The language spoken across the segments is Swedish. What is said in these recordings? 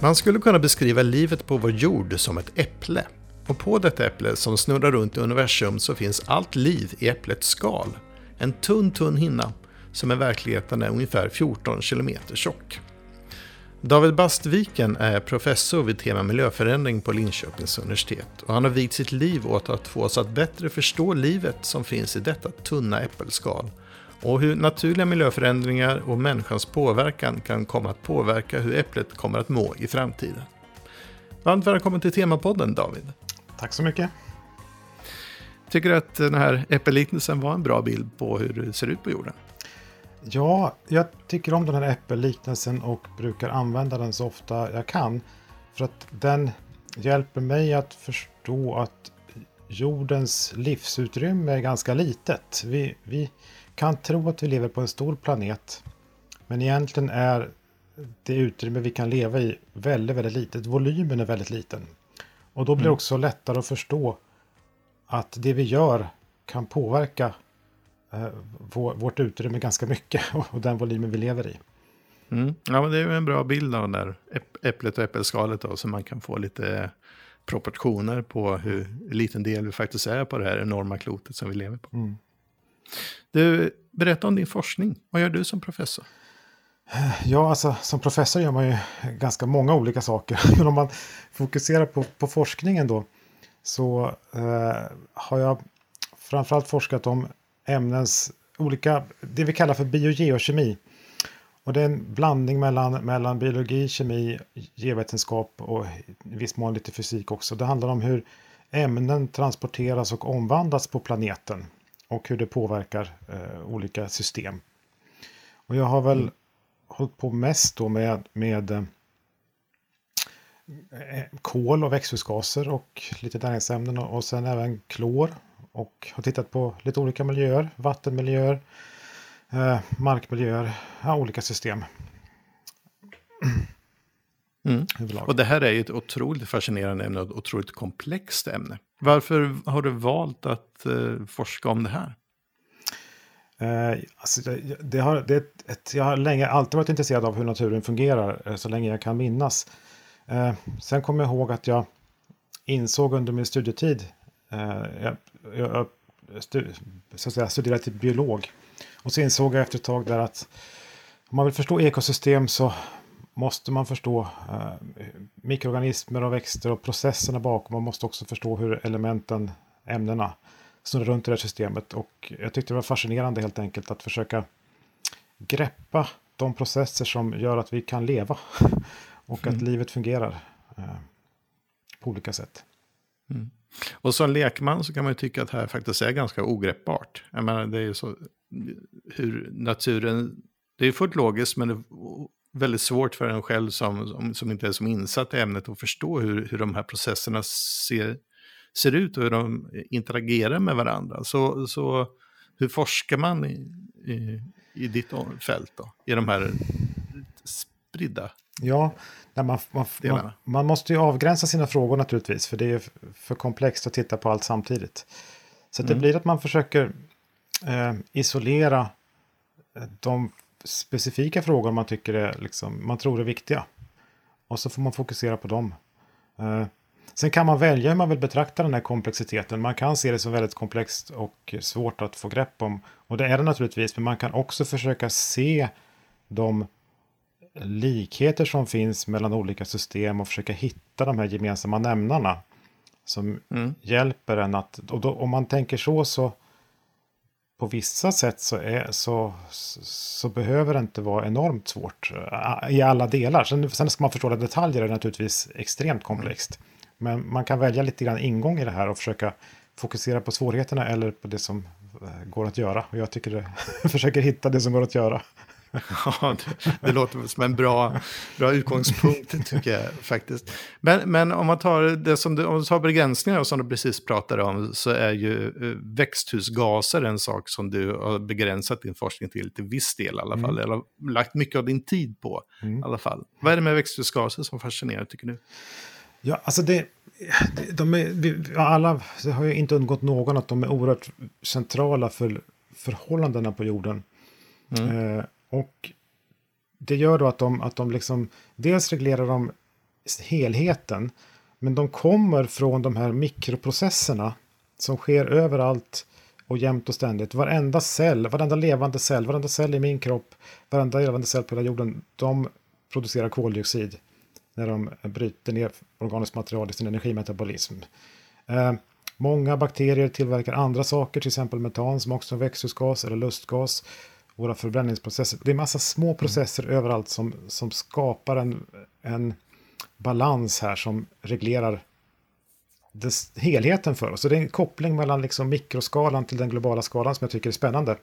Man skulle kunna beskriva livet på vår jord som ett äpple. Och på detta äpple som snurrar runt i universum så finns allt liv i äpplets skal. En tunn, tunn hinna som i verkligheten är ungefär 14 km tjock. David Bastviken är professor vid tema miljöförändring på Linköpings universitet och han har vigt sitt liv åt att få oss att bättre förstå livet som finns i detta tunna äppelskal och hur naturliga miljöförändringar och människans påverkan kan komma att påverka hur äpplet kommer att må i framtiden. Varmt välkommen till Temapodden David. Tack så mycket. Tycker du att den här äppelliknelsen var en bra bild på hur det ser ut på jorden? Ja, jag tycker om den här äppelliknelsen och brukar använda den så ofta jag kan. För att den hjälper mig att förstå att jordens livsutrymme är ganska litet. Vi, vi kan tro att vi lever på en stor planet. Men egentligen är det utrymme vi kan leva i väldigt, väldigt litet. Volymen är väldigt liten. Och då blir det mm. också lättare att förstå att det vi gör kan påverka eh, vårt utrymme ganska mycket och den volymen vi lever i. Mm. Ja, men det är ju en bra bild av det där äpplet och äppelskalet då, så man kan få lite proportioner på hur liten del vi faktiskt är på det här enorma klotet som vi lever på. Mm. Du, berätta om din forskning. Vad gör du som professor? Ja, alltså som professor gör man ju ganska många olika saker. Men om man fokuserar på, på forskningen då så eh, har jag framförallt forskat om ämnens olika, det vi kallar för biogeokemi. Och det är en blandning mellan, mellan biologi, kemi, geovetenskap och i viss mån lite fysik också. Det handlar om hur ämnen transporteras och omvandlas på planeten och hur det påverkar eh, olika system. Och jag har väl mm. hållit på mest då med, med eh, eh, kol och växthusgaser och lite näringsämnen och, och sen även klor. Och har tittat på lite olika miljöer, vattenmiljöer, eh, markmiljöer, ja, olika system. Mm. Och det här är ju ett otroligt fascinerande ämne och ett otroligt komplext ämne. Varför har du valt att uh, forska om det här? Uh, alltså det, det, har, det ett, jag har länge alltid varit intresserad av hur naturen fungerar, uh, så länge jag kan minnas. Uh, sen kommer jag ihåg att jag insåg under min studietid, jag, jag stu, så att säga, studerade till biolog, och så insåg jag efter ett tag där att om man vill förstå ekosystem så måste man förstå eh, mikroorganismer och växter och processerna bakom. Man måste också förstå hur elementen, ämnena, snurrar runt i det här systemet. Och jag tyckte det var fascinerande helt enkelt att försöka greppa de processer som gör att vi kan leva. och mm. att livet fungerar eh, på olika sätt. Mm. Och som lekman så kan man ju tycka att det här faktiskt är ganska ogreppbart. Jag menar, det är ju så hur naturen, det är fullt logiskt men det väldigt svårt för en själv som, som inte är som insatt i ämnet att förstå hur, hur de här processerna ser, ser ut och hur de interagerar med varandra. Så, så hur forskar man i, i, i ditt fält då? I de här spridda Ja, man, man, man, man, måste ju avgränsa sina frågor naturligtvis, för det är för komplext att titta på allt samtidigt. Så mm. det blir att man försöker eh, isolera de specifika frågor man tycker är, liksom, man tror är viktiga. Och så får man fokusera på dem. Eh, sen kan man välja hur man vill betrakta den här komplexiteten. Man kan se det som väldigt komplext och svårt att få grepp om. Och det är det naturligtvis, men man kan också försöka se de likheter som finns mellan olika system och försöka hitta de här gemensamma nämnarna. Som mm. hjälper en att, och då, om man tänker så så på vissa sätt så, är, så, så behöver det inte vara enormt svårt eh, i alla delar. Sen, sen ska man förstå att detaljer är naturligtvis extremt komplext. Men man kan välja lite grann ingång i det här och försöka fokusera på svårigheterna eller på det som eh, går att göra. Och jag tycker det, försöker hitta det som går att göra. Ja, det, det låter som en bra, bra utgångspunkt tycker jag faktiskt. Men, men om man tar det som du, om du tar begränsningar som du precis pratade om så är ju eh, växthusgaser en sak som du har begränsat din forskning till till viss del i alla fall. Mm. Eller lagt mycket av din tid på mm. i alla fall. Vad är det med växthusgaser som fascinerar tycker du? Ja, alltså det, de är, alla, det har ju inte undgått någon att de är oerhört centrala för förhållandena på jorden. Mm. Eh, och det gör då att de, att de liksom, dels reglerar de helheten. Men de kommer från de här mikroprocesserna som sker överallt och jämt och ständigt. Varenda cell, varenda levande cell, varenda cell i min kropp, varenda levande cell på hela jorden, de producerar koldioxid när de bryter ner organiskt material i sin energimetabolism. Eh, många bakterier tillverkar andra saker, till exempel metan som också är växthusgas eller lustgas. Våra förbränningsprocesser. Det är massa små processer mm. överallt som, som skapar en, en balans här som reglerar des, helheten för oss. Så det är en koppling mellan liksom mikroskalan till den globala skalan som jag tycker är spännande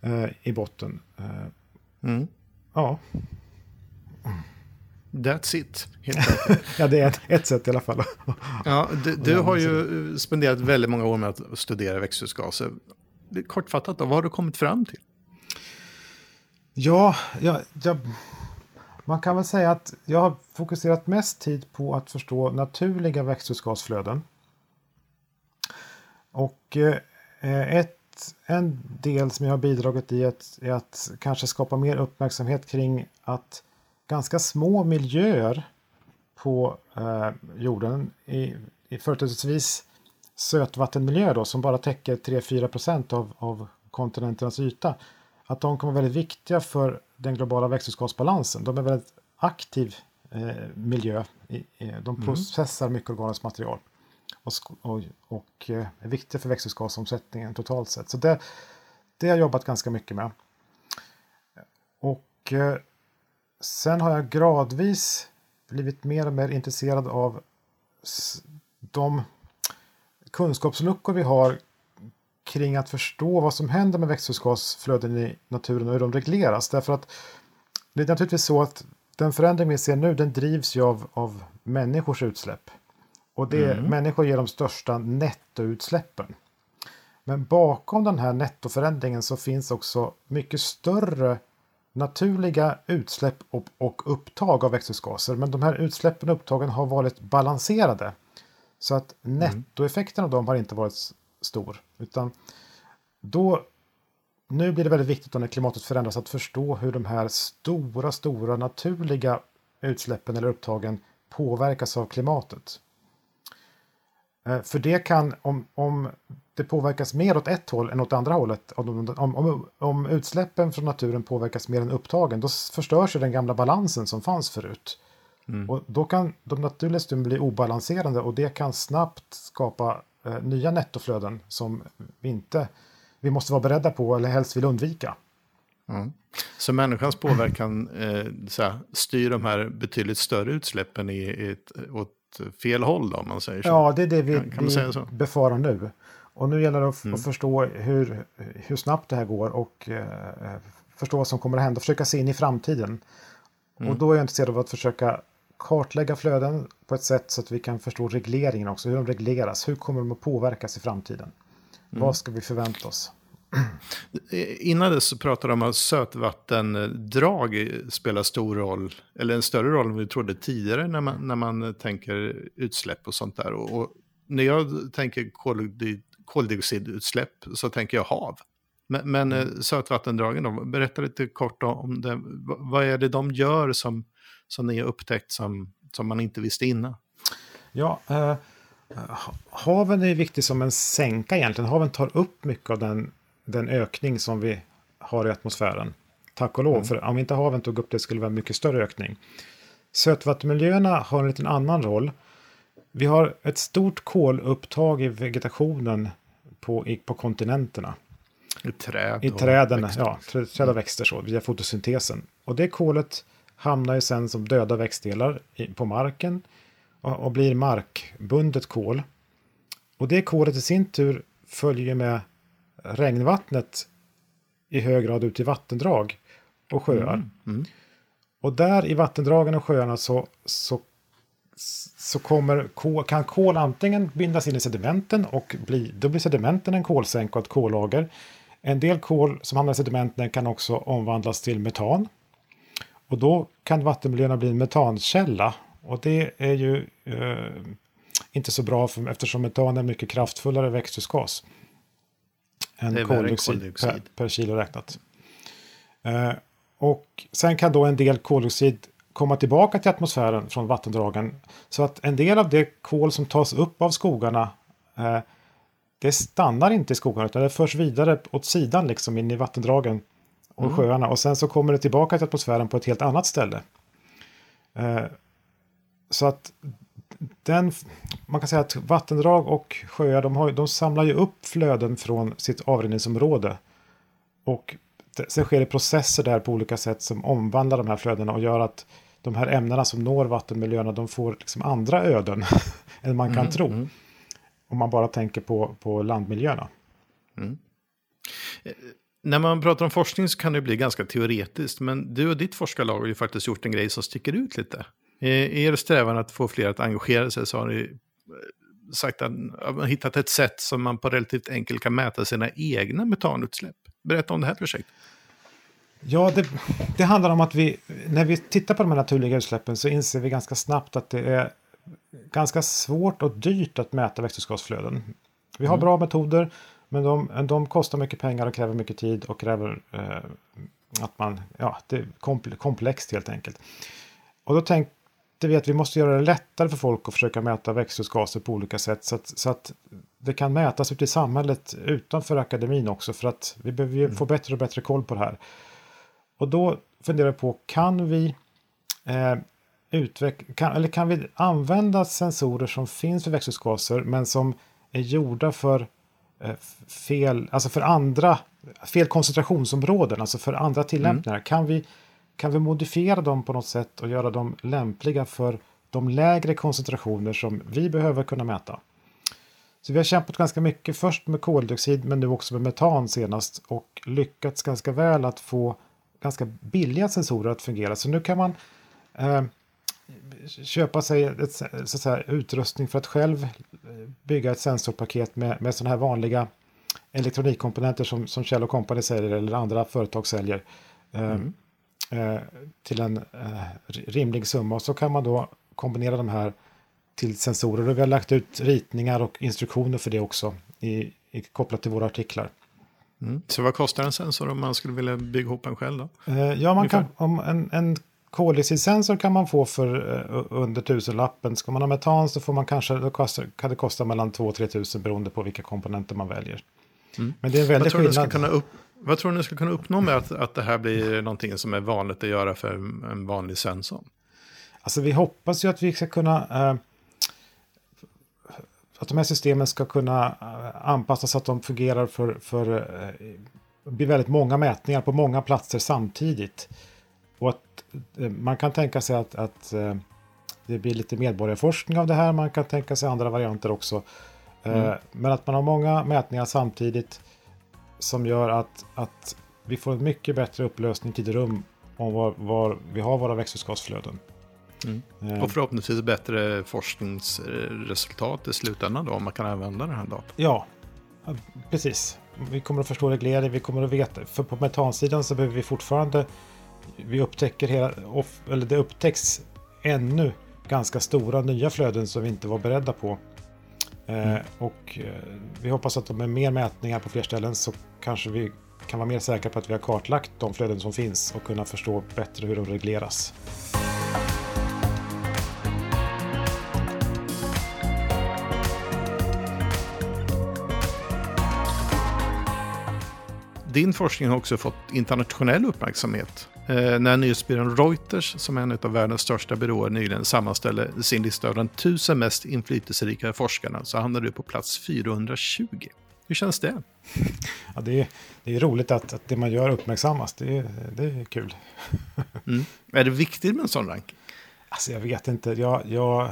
eh, i botten. Eh, mm. Ja. That's it. ja, det är ett, ett, sätt i alla fall. ja, du, du har ju spenderat väldigt många år med att studera växthusgaser. Kortfattat, då, vad har du kommit fram till? Ja, jag, jag, man kan väl säga att jag har fokuserat mest tid på att förstå naturliga växthusgasflöden. Och eh, ett, en del som jag har bidragit i är att kanske skapa mer uppmärksamhet kring att ganska små miljöer på eh, jorden, i, i företrädesvis sötvattenmiljö då, som bara täcker 3-4 av, av kontinenternas yta, att de kommer vara väldigt viktiga för den globala växthusgasbalansen. De är väldigt aktiv eh, miljö. De mm. processar mycket organiskt material och, och, och eh, är viktiga för växthusgasomsättningen totalt sett. Så det, det har jag jobbat ganska mycket med. Och eh, sen har jag gradvis blivit mer och mer intresserad av de kunskapsluckor vi har kring att förstå vad som händer med växthusgasflöden i naturen och hur de regleras. Därför att det är naturligtvis så att den förändring vi ser nu den drivs ju av, av människors utsläpp. Och det, mm. människor ger de största nettoutsläppen. Men bakom den här nettoförändringen så finns också mycket större naturliga utsläpp och, och upptag av växthusgaser. Men de här utsläppen och upptagen har varit balanserade. Så att mm. nettoeffekten av dem har inte varit stor. Utan då, nu blir det väldigt viktigt när klimatet förändras att förstå hur de här stora, stora naturliga utsläppen eller upptagen påverkas av klimatet. Eh, för det kan, om, om det påverkas mer åt ett håll än åt andra hållet, om, om, om utsläppen från naturen påverkas mer än upptagen, då förstörs ju den gamla balansen som fanns förut. Mm. Och då kan de naturliga systemen bli obalanserande och det kan snabbt skapa eh, nya nettoflöden som vi inte vi måste vara beredda på eller helst vill undvika. Mm. Så människans påverkan eh, såhär, styr de här betydligt större utsläppen i, i ett, åt fel håll då, om man säger så? Ja, det är det vi, kan, kan vi befarar nu. Och nu gäller det att, mm. att, förstå hur, hur snabbt det här går och eh, förstå vad som kommer att hända, försöka se in i framtiden. Mm. Och då är jag intresserad av att försöka kartlägga flöden på ett sätt så att vi kan förstå regleringen också, hur de regleras, hur kommer de att påverkas i framtiden? Mm. Vad ska vi förvänta oss? Innan dess så pratade de om att sötvattendrag spelar stor roll, eller en större roll än vi trodde tidigare när man, när man tänker utsläpp och sånt där. Och, och när jag tänker koldioxidutsläpp så tänker jag hav. Men, men mm. sötvattendragen då, berätta lite kort om det. Vad är det de gör som som ni har upptäckt som, som man inte visste innan? Ja, eh, haven är viktig som en sänka egentligen. Haven tar upp mycket av den, den ökning som vi har i atmosfären. Tack och lov, mm. för om inte haven tog upp det skulle det vara en mycket större ökning. Sötvattenmiljöerna har en liten annan roll. Vi har ett stort kolupptag i vegetationen på, på kontinenterna. I träd I träden, växter. ja. Träd och växter så, via fotosyntesen. Och det kolet hamnar ju sen som döda växtdelar på marken och blir markbundet kol. Och det kolet i sin tur följer med regnvattnet i hög grad ut i vattendrag och sjöar. Mm. Mm. Och där i vattendragen och sjöarna så, så, så kommer, kan kol antingen bindas in i sedimenten och bli, då blir sedimenten en kolsänka och ett kollager. En del kol som hamnar i sedimenten kan också omvandlas till metan och då kan vattenmiljöerna bli en metankälla. Och det är ju eh, inte så bra för, eftersom metan är mycket kraftfullare växthusgas. Än koldioxid, koldioxid. Per, per, kilo räknat. Eh, och sen kan då en del koldioxid komma tillbaka till atmosfären från vattendragen. Så att en del av det kol som tas upp av skogarna eh, det stannar inte i skogarna utan det förs vidare åt sidan liksom in i vattendragen och mm. sjöarna. Och sen så kommer det tillbaka till atmosfären på ett helt annat ställe. Eh, så att den, man kan säga att vattendrag och sjöar de, har, de samlar ju upp flöden från sitt avrinningsområde. Och det, sen sker det processer där på olika sätt som omvandlar de här flödena och gör att de här ämnena som når vattenmiljöerna de får liksom andra öden än man kan mm, tro. Mm. Om man bara tänker på, på landmiljöerna. Mm. När man pratar om forskning så kan det bli ganska teoretiskt, men du och ditt forskarlag har ju faktiskt gjort en grej som sticker ut lite. I er strävan att få fler att engagera sig så har ni eh, sagt att man hittat ett sätt som man på relativt enkelt kan mäta sina egna metanutsläpp. Berätta om det här projektet. Ja, det, det, handlar om att vi, när vi tittar på de här naturliga utsläppen så inser vi ganska snabbt att det är ganska svårt och dyrt att mäta växthusgasflöden. Vi har mm. bra metoder, men de, de kostar mycket pengar och kräver mycket tid och kräver eh, att man, ja, det är komplext helt enkelt. Och då tänkte vi att vi måste göra det lättare för folk att försöka mäta växthusgaser på olika sätt så att, så att det kan mätas ute i samhället utanför akademin också för att vi behöver mm. få bättre och bättre koll på det här. Och då funderar jag på, kan vi eh, utveckla, kan, eller kan vi använda sensorer som finns för växthusgaser men som är gjorda för fel, alltså för andra, fel koncentrationsområden, alltså för andra tillämpningar. Mm. Kan, vi, kan vi modifiera dem på något sätt och göra dem lämpliga för de lägre koncentrationer som vi behöver kunna mäta? Så vi har kämpat ganska mycket, först med koldioxid men nu också med metan senast och lyckats ganska väl att få ganska billiga sensorer att fungera. Så nu kan man eh, köpa sig ett, så säga, utrustning för att själv eh, bygga ett sensorpaket med, med sådana här vanliga elektronikkomponenter som, som Kjell Company säljer eller andra företag säljer. Eh, mm. Eh, till en eh, rimlig summa och så kan man då kombinera de här till sensorer. Och vi har lagt ut ritningar och instruktioner för det också i, i, kopplat till våra artiklar. Mm. Så vad kostar en sensor om man skulle vilja bygga ihop en själv? Då? Eh, ja, man kan, om en, en koldioxidsensor kan man få för uh, under tusenlappen. Ska man ha metan så får man kanske, då kostar, kan det kosta mellan 2-3 tusen beroende på vilka komponenter man väljer. Mm. Men det är en tror skillnad. Upp, vad tror du ni ska kunna uppnå med att, att det här blir någonting som är vanligt att göra för en vanlig sensor? Alltså vi hoppas ju att vi ska kunna uh, att de här systemen ska kunna uh, anpassas så att de fungerar för, för blir väldigt många mätningar på många platser samtidigt. Och att eh, man kan tänka sig att, att eh, det blir lite medborgarforskning av det här. Man kan tänka sig andra varianter också. Eh, mm. Men att man har många mätningar samtidigt som gör att, att vi får en mycket bättre upplösning tid och rum om var, var vi har våra växthusgasflöden. Mm. Och förhoppningsvis bättre forskningsresultat i slutändan då, om man kan använda den här datan. Ja, precis. Vi kommer att förstå reglering, vi kommer att veta, för på metansidan så behöver vi fortfarande vi upptäcker hela, eller det upptäcks ännu ganska stora nya flöden som vi inte var beredda på. Eh, mm. och eh, vi hoppas att med mer mätningar på fler ställen så kanske vi kan vara mer säkra på att vi har kartlagt de flöden som finns och kunna förstå bättre hur de regleras. Din forskning har också fått internationell uppmärksamhet. Eh, när nyhetsbyrån Reuters, som är en av världens största byråer, nyligen sammanställde sin lista av de tusen mest inflytelserika forskarna så hamnade du på plats 420. Hur känns det? Ja, det, är, det är roligt att, att det man gör uppmärksammas. Det, det är kul. Mm. Är det viktigt med en sån ranking? Alltså, jag vet inte. Jag, jag,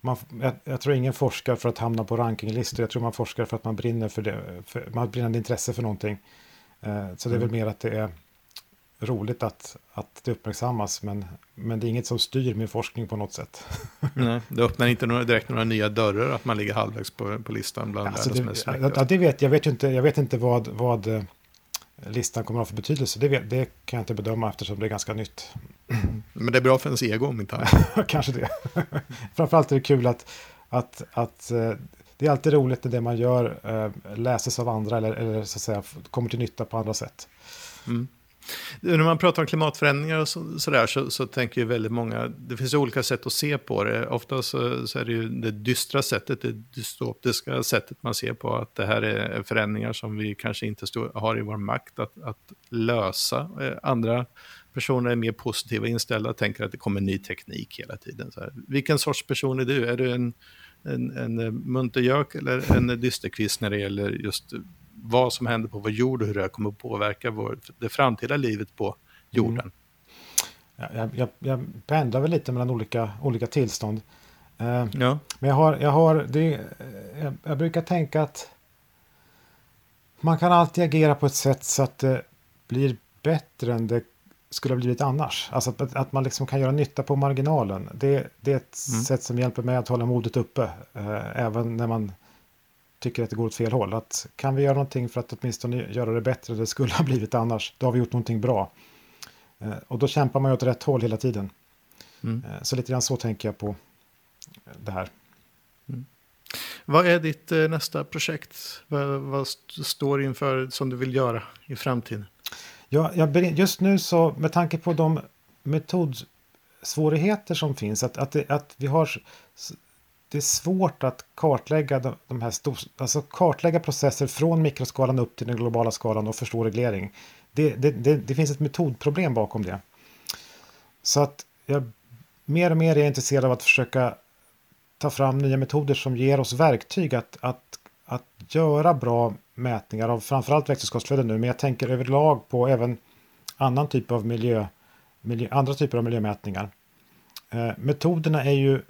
man, jag, jag, tror ingen forskar för att hamna på rankinglistor. Jag tror man forskar för att man brinner för det. För, man har brinnande intresse för någonting. Eh, så det är väl mm. mer att det är roligt att, att det uppmärksammas, men, men det är inget som styr min forskning på något sätt. Nej, det öppnar inte några, direkt några nya dörrar att man ligger halvvägs på, på listan bland alltså världens det, mest ja, det vet jag. Vet inte, jag vet inte vad, vad eh, listan kommer att ha för betydelse. Det, vet, det kan jag inte bedöma eftersom det är ganska nytt. Men det är bra för ens ego om inte Kanske det. Framförallt är det kul att, att, att eh, det är alltid roligt när det man gör eh, läses av andra eller, eller så att säga, kommer till nytta på andra sätt. Mm. När man pratar om klimatförändringar och så, sådär så, så tänker ju väldigt många, det finns olika sätt att se på det. Ofta så, så är det ju det dystra sättet, det dystopiska sättet man ser på att det här är förändringar som vi kanske inte stå, har i vår makt att, att lösa. Eh, andra personer är mer positiva inställda och tänker att det kommer ny teknik hela tiden. Så här. Vilken sorts person är du? Är du en, en, en muntergök eller en dysterkvist när det gäller just vad som händer på vår jord och hur det kommer att påverka vår, det framtida livet på jorden. Mm. Jag, jag, jag pendlar väl lite mellan olika, olika tillstånd. Uh, ja. Men jag har, jag har det, jag, jag, brukar tänka att man kan alltid agera på ett sätt så att det blir bättre än det skulle ha blivit annars. Alltså att, att man liksom kan göra nytta på marginalen. Det, det är ett mm. sätt som hjälper mig att hålla modet uppe. Uh, även när man tycker att det går åt fel håll. Att kan vi göra någonting för att åtminstone göra det bättre än det skulle ha blivit annars, då har vi gjort någonting bra. Eh, och då kämpar man ju åt rätt håll hela tiden. Mm. Eh, så lite grann så tänker jag på det här. Mm. Vad är ditt eh, nästa projekt? Vad, vad står inför som du vill göra i framtiden? Jag, jag, just nu så med tanke på de metodsvårigheter som finns, att, att, det, att vi har det är svårt att kartlägga de, de här stor, alltså kartlägga processer från mikroskalan upp till den globala skalan och förstå reglering. Det, det, det, det finns ett metodproblem bakom det. Så att jag mer och mer är intresserad av att försöka ta fram nya metoder som ger oss verktyg att, att, att göra bra mätningar av framförallt växthusgasflöden nu, men jag tänker överlag på även annan typ av miljö, miljö andra typer av miljömätningar. Eh, metoderna är ju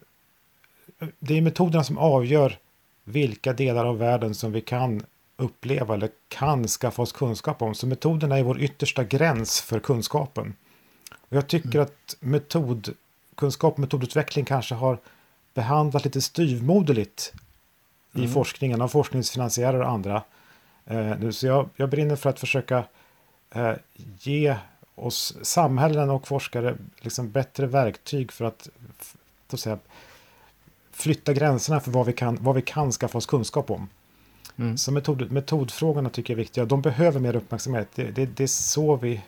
det är metoderna som avgör vilka delar av världen som vi kan uppleva eller kan skaffa oss kunskap om. Så metoderna är vår yttersta gräns för kunskapen. Och jag tycker mm. att metodkunskap och metodutveckling kanske har behandlat lite styvmoderligt mm. i forskningen av forskningsfinansiärer och andra. Eh, så jag, jag brinner för att försöka eh, ge oss samhällen och forskare liksom bättre verktyg för att, att säga, flytta gränserna för vad vi kan, vad vi kan skaffa oss kunskap om. Mm. Så metod, metodfrågorna tycker jag är viktiga. De behöver mer uppmärksamhet. Det, det, det är så vi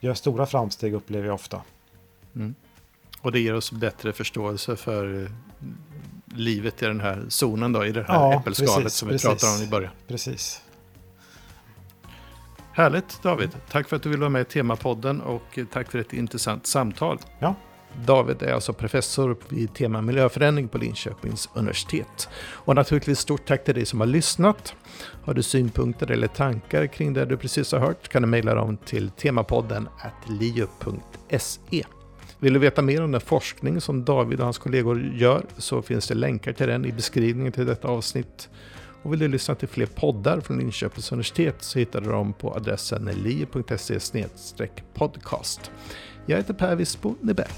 gör stora framsteg upplever jag ofta. Mm. Och det ger oss bättre förståelse för livet i den här zonen då, i det här ja, äppelskalet precis, som vi precis, pratade om i början. Precis. Härligt David, tack för att du ville vara med i Temapodden och tack för ett intressant samtal. Ja, David är alltså professor vid tema miljöförändring på Linköpings universitet. Och naturligtvis stort tack till dig som har lyssnat. Har du synpunkter eller tankar kring det du precis har hört kan du mejla dem till temapodden liu.se. Vill du veta mer om den forskning som David och hans kollegor gör så finns det länkar till den i beskrivningen till detta avsnitt. Och vill du lyssna till fler poddar från Linköpings universitet så hittar du dem på adressen li.se-podcast. Jag heter Per Wisbo Nibell.